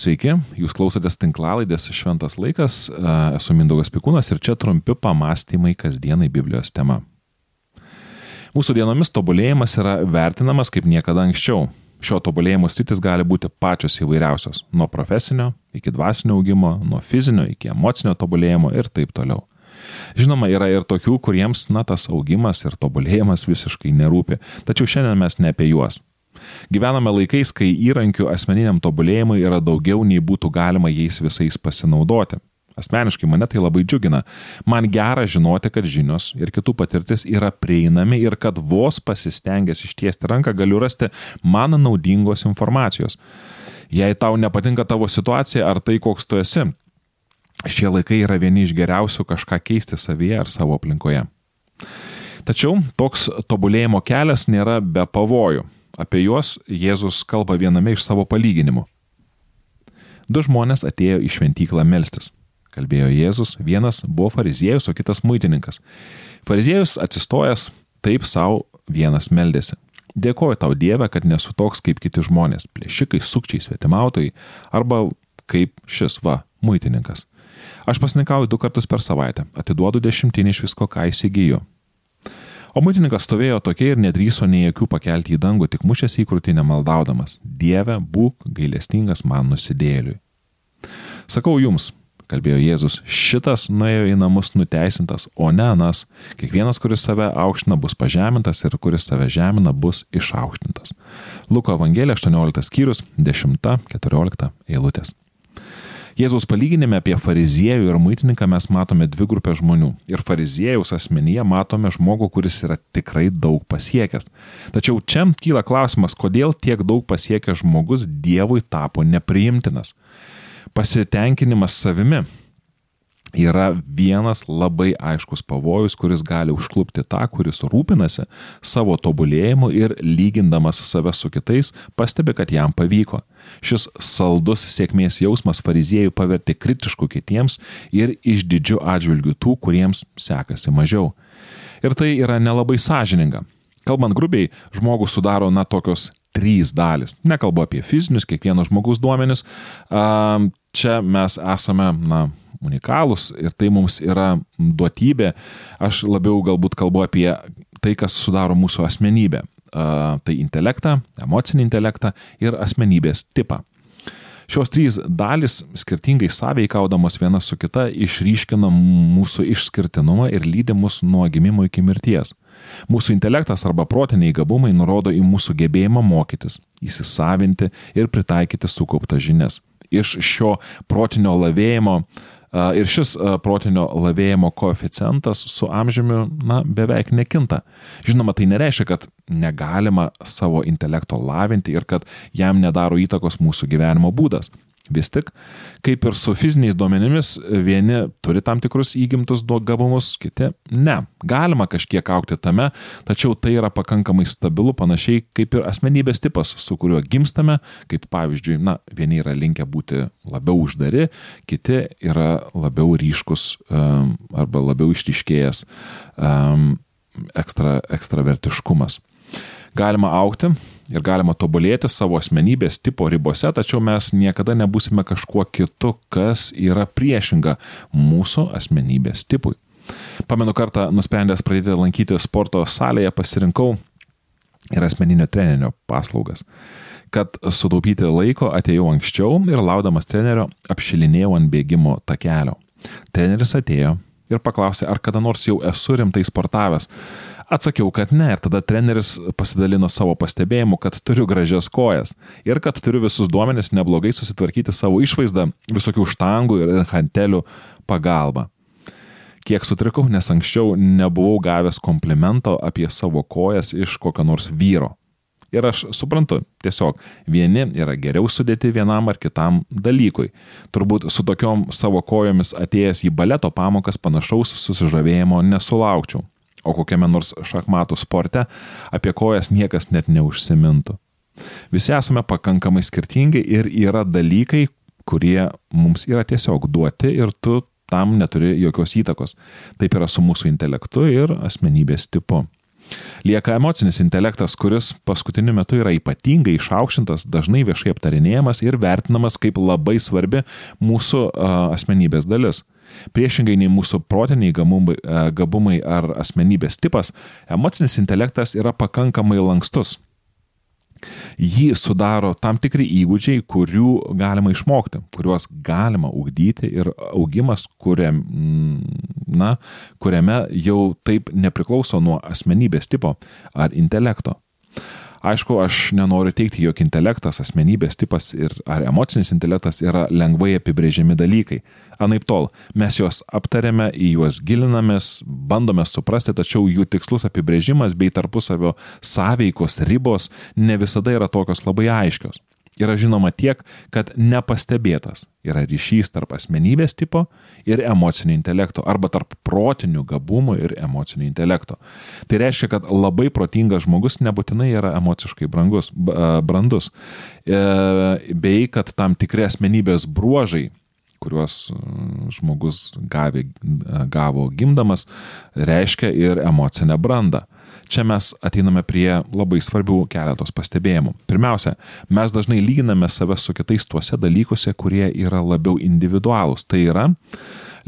Sveiki, jūs klausotės tinklalaidės Šventas laikas, esu Mindaugas Pikūnas ir čia trumpi pamastymai kasdienai Biblijos tema. Mūsų dienomis tobulėjimas yra vertinamas kaip niekada anksčiau. Šio tobulėjimo stytis gali būti pačios įvairiausios - nuo profesinio iki dvasinio augimo, nuo fizinio iki emocinio tobulėjimo ir taip toliau. Žinoma, yra ir tokių, kuriems, na, tas augimas ir tobulėjimas visiškai nerūpi, tačiau šiandien mes ne apie juos. Gyvename laikais, kai įrankių asmeniniam tobulėjimui yra daugiau nei būtų galima jais visais pasinaudoti. Asmeniškai mane tai labai džiugina. Man gera žinoti, kad žinios ir kitų patirtis yra prieinami ir kad vos pasistengęs ištiesti ranką galiu rasti man naudingos informacijos. Jei tau nepatinka tavo situacija ar tai, koks tu esi, šie laikai yra vieni iš geriausių kažką keisti savyje ar savo aplinkoje. Tačiau toks tobulėjimo kelias nėra be pavojų. Apie juos Jėzus kalba viename iš savo palyginimų. Du žmonės atėjo į šventyklą melstis. Kalbėjo Jėzus, vienas buvo fariziejus, o kitas muitininkas. Fariziejus atsistojęs taip savo vienas meldėsi. Dėkoju tau Dieve, kad nesu toks kaip kiti žmonės - plėšikai, sukčiai, svetimautojai arba kaip šis va, muitininkas. Aš pasnikauju du kartus per savaitę, atiduodu dešimtinį iš visko, ką įsigyju. O muitininkas stovėjo tokia ir nedryso nei jokių pakelti į dangų, tik mušėsi į krūtinę maldaudamas - Dieve, būk gailestingas man nusidėliui. Sakau jums, kalbėjo Jėzus, šitas nuėjo į namus nuteisintas, o ne anas. Kiekvienas, kuris save aukština, bus pažemintas ir kuris save žemina, bus išaukštintas. Luko Evangelija 18 skyrius 10-14 eilutės. Jėzaus palyginime apie fariziejų ir muitininką mes matome dvi grupės žmonių. Ir fariziejaus asmenyje matome žmogų, kuris yra tikrai daug pasiekęs. Tačiau čia kyla klausimas, kodėl tiek daug pasiekęs žmogus Dievui tapo nepriimtinas. Pasitenkinimas savimi yra vienas labai aiškus pavojus, kuris gali užklupti tą, kuris rūpinasi savo tobulėjimu ir lygindamas save su kitais, pastebi, kad jam pavyko. Šis saldus sėkmės jausmas fariziejų pavertė kritišku kitiems ir išdidžiu atžvilgiu tų, kuriems sekasi mažiau. Ir tai yra nelabai sąžininga. Kalbant grubiai, žmogų sudaro, na, tokios trys dalis. Nekalbu apie fizinius, kiekvieno žmogaus duomenis. Čia mes esame, na, unikalūs ir tai mums yra duotybė. Aš labiau galbūt kalbu apie tai, kas sudaro mūsų asmenybę. Tai intelektą, emocinį intelektą ir asmenybės tipą. Šios trys dalis skirtingai sąveikaudamos viena su kita išryškina mūsų išskirtinumą ir lydi mus nuo gimimo iki mirties. Mūsų intelektas arba protiniai gabumai nurodo į mūsų gebėjimą mokytis, įsisavinti ir pritaikyti sukauptas žinias. Iš šio protinio lavėjimo uh, Ir šis protinio lavėjimo koeficientas su amžiumi, na, beveik nekinta. Žinoma, tai nereiškia, kad negalima savo intelekto lavinti ir kad jam nedaro įtakos mūsų gyvenimo būdas. Vis tik, kaip ir su fiziniais duomenimis, vieni turi tam tikrus įgimtus gabumus, kiti ne. Galima kažkiek aukti tame, tačiau tai yra pakankamai stabilu, panašiai kaip ir asmenybės tipas, su kuriuo gimstame, kaip pavyzdžiui, na, vieni yra linkę būti labiau uždari, kiti yra labiau ryškus um, arba labiau ištiškėjęs um, ekstra, ekstravertiškumas. Galima aukti ir galima tobulėti savo asmenybės tipo ribose, tačiau mes niekada nebusime kažkuo kitu, kas yra priešinga mūsų asmenybės tipui. Pamenu kartą nusprendęs pradėti lankyti sporto salėje pasirinkau ir asmeninio trenerio paslaugas. Kad sutaupyti laiko atėjau anksčiau ir laudamas trenerio apšilinėjau ant bėgimo takelio. Treneris atėjo ir paklausė, ar kada nors jau esu rimtai sportavęs. Atsakiau, kad ne ir tada treneris pasidalino savo pastebėjimu, kad turiu gražias kojas ir kad turiu visus duomenis neblogai susitvarkyti savo išvaizdą visokių štangų ir hantelių pagalba. Kiek sutrikau, nes anksčiau nebuvau gavęs komplimento apie savo kojas iš kokio nors vyro. Ir aš suprantu, tiesiog vieni yra geriau sudėti vienam ar kitam dalykui. Turbūt su tokiom savo kojomis atėjęs į baleto pamokas panašaus susižavėjimo nesulaukčiau o kokiame nors šachmatų sporte apie kojas niekas net neužsimintų. Visi esame pakankamai skirtingi ir yra dalykai, kurie mums yra tiesiog duoti ir tu tam neturi jokios įtakos. Taip yra su mūsų intelektu ir asmenybės tipu. Lieka emocinis intelektas, kuris paskutiniu metu yra ypatingai išaukštintas, dažnai viešai aptarinėjamas ir vertinamas kaip labai svarbi mūsų asmenybės dalis. Priešingai nei mūsų protiniai gabumai, gabumai ar asmenybės tipas, emocinis intelektas yra pakankamai lankstus. Jį sudaro tam tikri įgūdžiai, kurių galima išmokti, kuriuos galima ugdyti ir augimas, kuriam, na, kuriame jau taip nepriklauso nuo asmenybės tipo ar intelekto. Aišku, aš nenoriu teikti, jog intelektas, asmenybės tipas ir ar emocinis intelektas yra lengvai apibrėžiami dalykai. Anaip tol, mes juos aptarėme, į juos gilinamės, bandome suprasti, tačiau jų tikslus apibrėžimas bei tarpusavio sąveikos ribos ne visada yra tokios labai aiškios yra žinoma tiek, kad nepastebėtas yra ryšys tarp asmenybės tipo ir emocinio intelekto arba tarp protinių gabumų ir emocinio intelekto. Tai reiškia, kad labai protingas žmogus nebūtinai yra emociškai brangus, brandus, e, bei kad tam tikri asmenybės bruožai kuriuos žmogus gavė, gavo gimdamas, reiškia ir emocinę brandą. Čia mes ateiname prie labai svarbių keletos pastebėjimų. Pirmiausia, mes dažnai lyginame save su kitais tuose dalykuose, kurie yra labiau individualūs. Tai yra,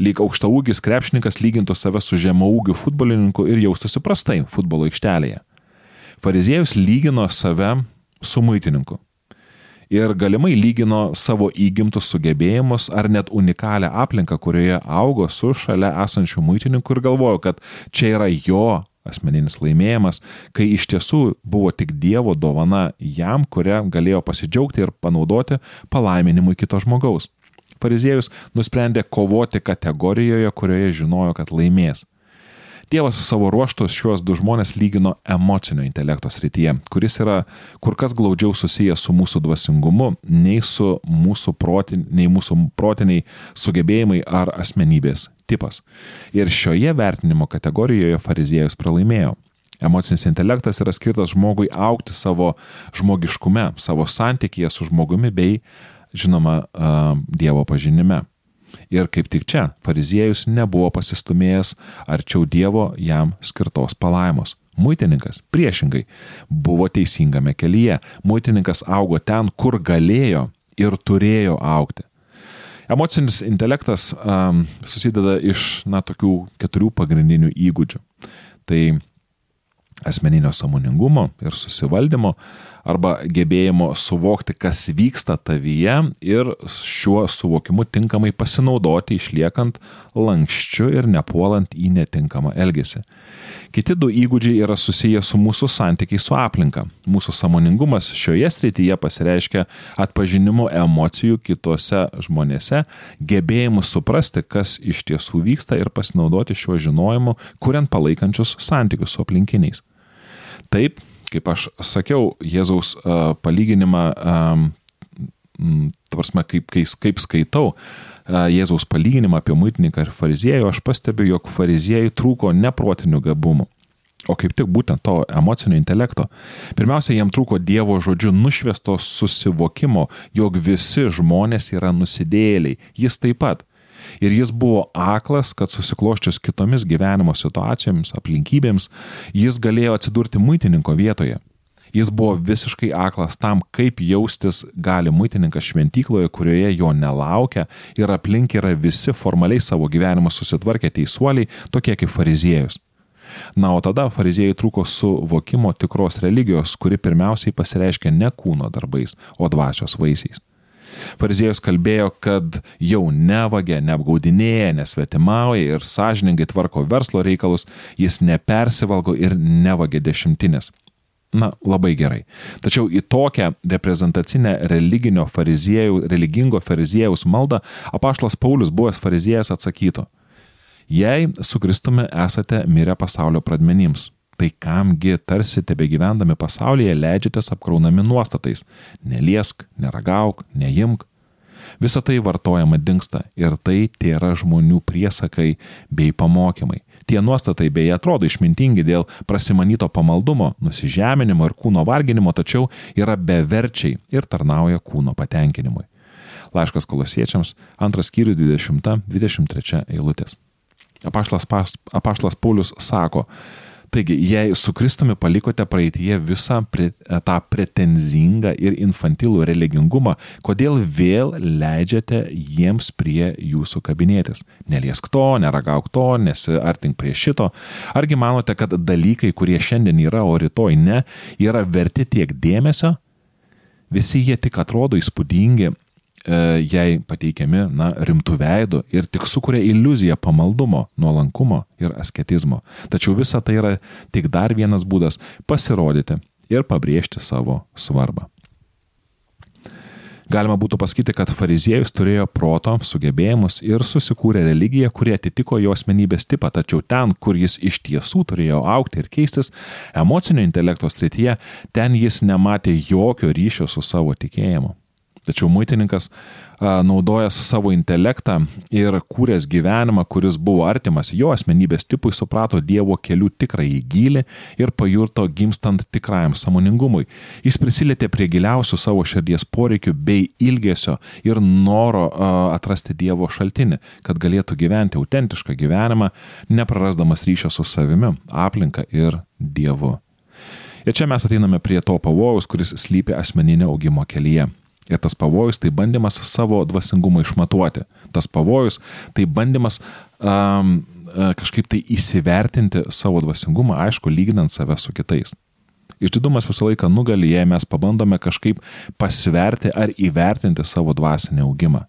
lyg aukštaūgis krepšininkas lygintų save su žemaūgiu futbolininku ir jaustųsi prastai futbolo aikštelėje. Fariziejus lygino save su muitininku ir galimai lygino savo įgimtus sugebėjimus ar net unikalią aplinką, kurioje augo su šalia esančiu muitininku ir galvojo, kad čia yra jo asmeninis laimėjimas, kai iš tiesų buvo tik Dievo dovana jam, kurią galėjo pasidžiaugti ir panaudoti palaiminimui kito žmogaus. Fariziejus nusprendė kovoti kategorijoje, kurioje žinojo, kad laimės. Dievas savo ruoštus šiuos du žmonės lygino emocinio intelekto srityje, kuris yra kur kas glaudžiau susijęs su mūsų dvasingumu, nei su mūsų, protin, nei mūsų protiniai sugebėjimai ar asmenybės tipas. Ir šioje vertinimo kategorijoje fariziejus pralaimėjo. Emocinis intelektas yra skirtas žmogui aukti savo žmogiškume, savo santykėje su žmogumi bei, žinoma, Dievo pažinime. Ir kaip tik čia fariziejus nebuvo pasistumėjęs arčiau Dievo jam skirtos palaimos. Muitininkas priešingai buvo teisingame kelyje. Muitininkas augo ten, kur galėjo ir turėjo aukti. Emocinis intelektas um, susideda iš, na, tokių keturių pagrindinių įgūdžių. Tai asmeninio samoningumo ir susivaldymo, arba gebėjimo suvokti, kas vyksta tavyje ir šiuo suvokimu tinkamai pasinaudoti, išliekant lankščiu ir nepuolant į netinkamą elgesį. Kiti du įgūdžiai yra susiję su mūsų santykiai su aplinka. Mūsų samoningumas šioje srityje pasireiškia atpažinimu emocijų kitose žmonėse, gebėjimu suprasti, kas iš tiesų vyksta ir pasinaudoti šiuo žinojimu, kuriant palaikančius santykius su aplinkiniais. Taip, kaip aš sakiau, Jėzaus palyginimą, tvarsme, kaip, kaip, kaip skaitau Jėzaus palyginimą apie muitininką ir fariziejų, aš pastebiu, jog fariziejai trūko neprotinių gabumų. O kaip tik būtent to emocinio intelekto. Pirmiausia, jiem trūko Dievo žodžiu nušviesto susivokimo, jog visi žmonės yra nusidėliai. Jis taip pat. Ir jis buvo aklas, kad susikloščius kitomis gyvenimo situacijomis, aplinkybėms, jis galėjo atsidurti muitininko vietoje. Jis buvo visiškai aklas tam, kaip jaustis gali muitininkas šventykloje, kurioje jo nelaukia ir aplink yra visi formaliai savo gyvenimą susitvarkę teisuoliai, tokie kaip fariziejus. Na, o tada fariziejai trūko suvokimo tikros religijos, kuri pirmiausiai pasireiškia ne kūno darbais, o dvasios vaisiais. Fariziejus kalbėjo, kad jau nevagia, neapgaudinėja, nesvetimauja ir sąžiningai tvarko verslo reikalus, jis nepersivalgo ir nevagia dešimtinės. Na, labai gerai. Tačiau į tokią reprezentacinę religinio fariziejų, religingo fariziejaus maldą apaštlas Paulius, buvęs fariziejus, atsakytų. Jei su Kristumi esate mirę pasaulio pradmenims, Tai kamgi tarsi tebe gyvendami pasaulyje leidžiatės apkraunami nuostatais - neliesk, neragauk, neimk. Visą tai vartojama dinksta ir tai tėra žmonių priesakai bei pamokymai. Tie nuostatai beje atrodo išmintingi dėl prasimanyto pamaldumo, nusižeminimo ir kūno varginimo, tačiau yra beverčiai ir tarnauja kūno patenkinimui. Laiškas kolosiečiams, antras skyrius 20-23 eilutės. Apaštlas, apaštlas Paulius sako, Taigi, jei su Kristumi palikote praeitie visą pre, tą pretenzingą ir infantilų religingumą, kodėl vėl leidžiate jiems prie jūsų kabinėtis? Neliesk to, neragauk to, nesiartink prie šito. Argi manote, kad dalykai, kurie šiandien yra, o rytoj ne, yra verti tiek dėmesio? Visi jie tik atrodo įspūdingi, jai pateikiami na, rimtų veidų ir tik sukuria iliuziją pamaldumo, nuolankumo ir asketizmo. Tačiau visa tai yra tik dar vienas būdas pasirodyti ir pabrėžti savo svarbą. Galima būtų pasakyti, kad fariziejus turėjo proto, sugebėjimus ir susikūrė religiją, kuri atitiko jo asmenybės tipą, tačiau ten, kur jis iš tiesų turėjo aukti ir keistis, emocinio intelekto srityje, ten jis nematė jokio ryšio su savo tikėjimu. Tačiau muitininkas naudojęs savo intelektą ir kūręs gyvenimą, kuris buvo artimas jo asmenybės tipui, suprato Dievo kelių tikrąjį gilį ir pajurto gimstant tikrajam samoningumui. Jis prisilietė prie giliausių savo širdies poreikių bei ilgesio ir noro atrasti Dievo šaltinį, kad galėtų gyventi autentišką gyvenimą, neprarasdamas ryšio su savimi, aplinka ir Dievu. Ir čia mes ateiname prie to pavojaus, kuris slypi asmeninio augimo kelyje. Ir tas pavojus tai bandymas savo dvasingumą išmatuoti. Tas pavojus tai bandymas um, kažkaip tai įsivertinti savo dvasingumą, aišku, lyginant save su kitais. Išdidumas visą laiką nugali, jei mes pabandome kažkaip pasverti ar įvertinti savo dvasinį augimą.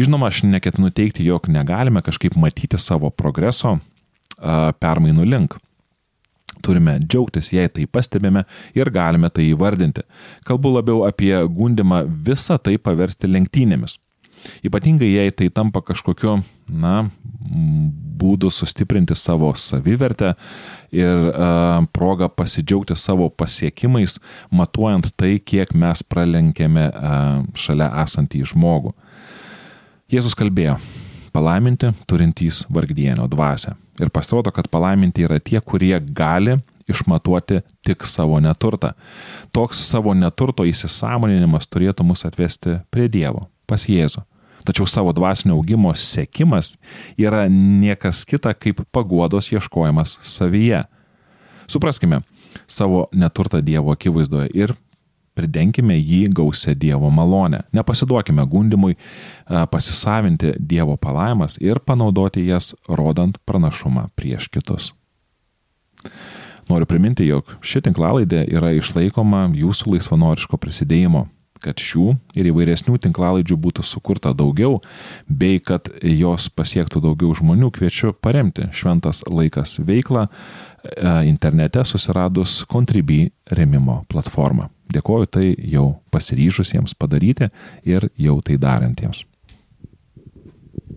Žinoma, aš neketinu teikti, jog negalime kažkaip matyti savo progreso uh, permainų link. Turime džiaugtis, jei tai pastebime ir galime tai įvardinti. Kalbu labiau apie gundimą visą tai paversti lenktynėmis. Ypatingai jei tai tampa kažkokiu, na, būdu sustiprinti savo savivertę ir uh, progą pasidžiaugti savo pasiekimais, matuojant tai, kiek mes pralenkėme uh, šalia esantį žmogų. Jėzus kalbėjo, palaiminti turintys vargdienio dvasę. Ir pasirodo, kad palaiminti yra tie, kurie gali išmatuoti tik savo neturtą. Toks savo neturto įsisamoninimas turėtų mus atvesti prie Dievo, pas Jėzų. Tačiau savo dvasinio augimo sėkimas yra niekas kita kaip paguodos ieškojimas savyje. Supraskime savo neturtą Dievo akivaizdoje ir pridenkime jį gausia Dievo malonę. Nepasiduokime gundimui pasisavinti Dievo palaimas ir panaudoti jas rodant pranašumą prieš kitus. Noriu priminti, jog ši tinklalaidė yra išlaikoma jūsų laisvanoriško prisidėjimo kad šių ir įvairesnių tinklalaidžių būtų sukurta daugiau, bei kad jos pasiektų daugiau žmonių, kviečiu paremti Šventas laikas veiklą internete susiradus Contribui remimo platformą. Dėkoju tai jau pasiryžusiems padaryti ir jau tai darantiems.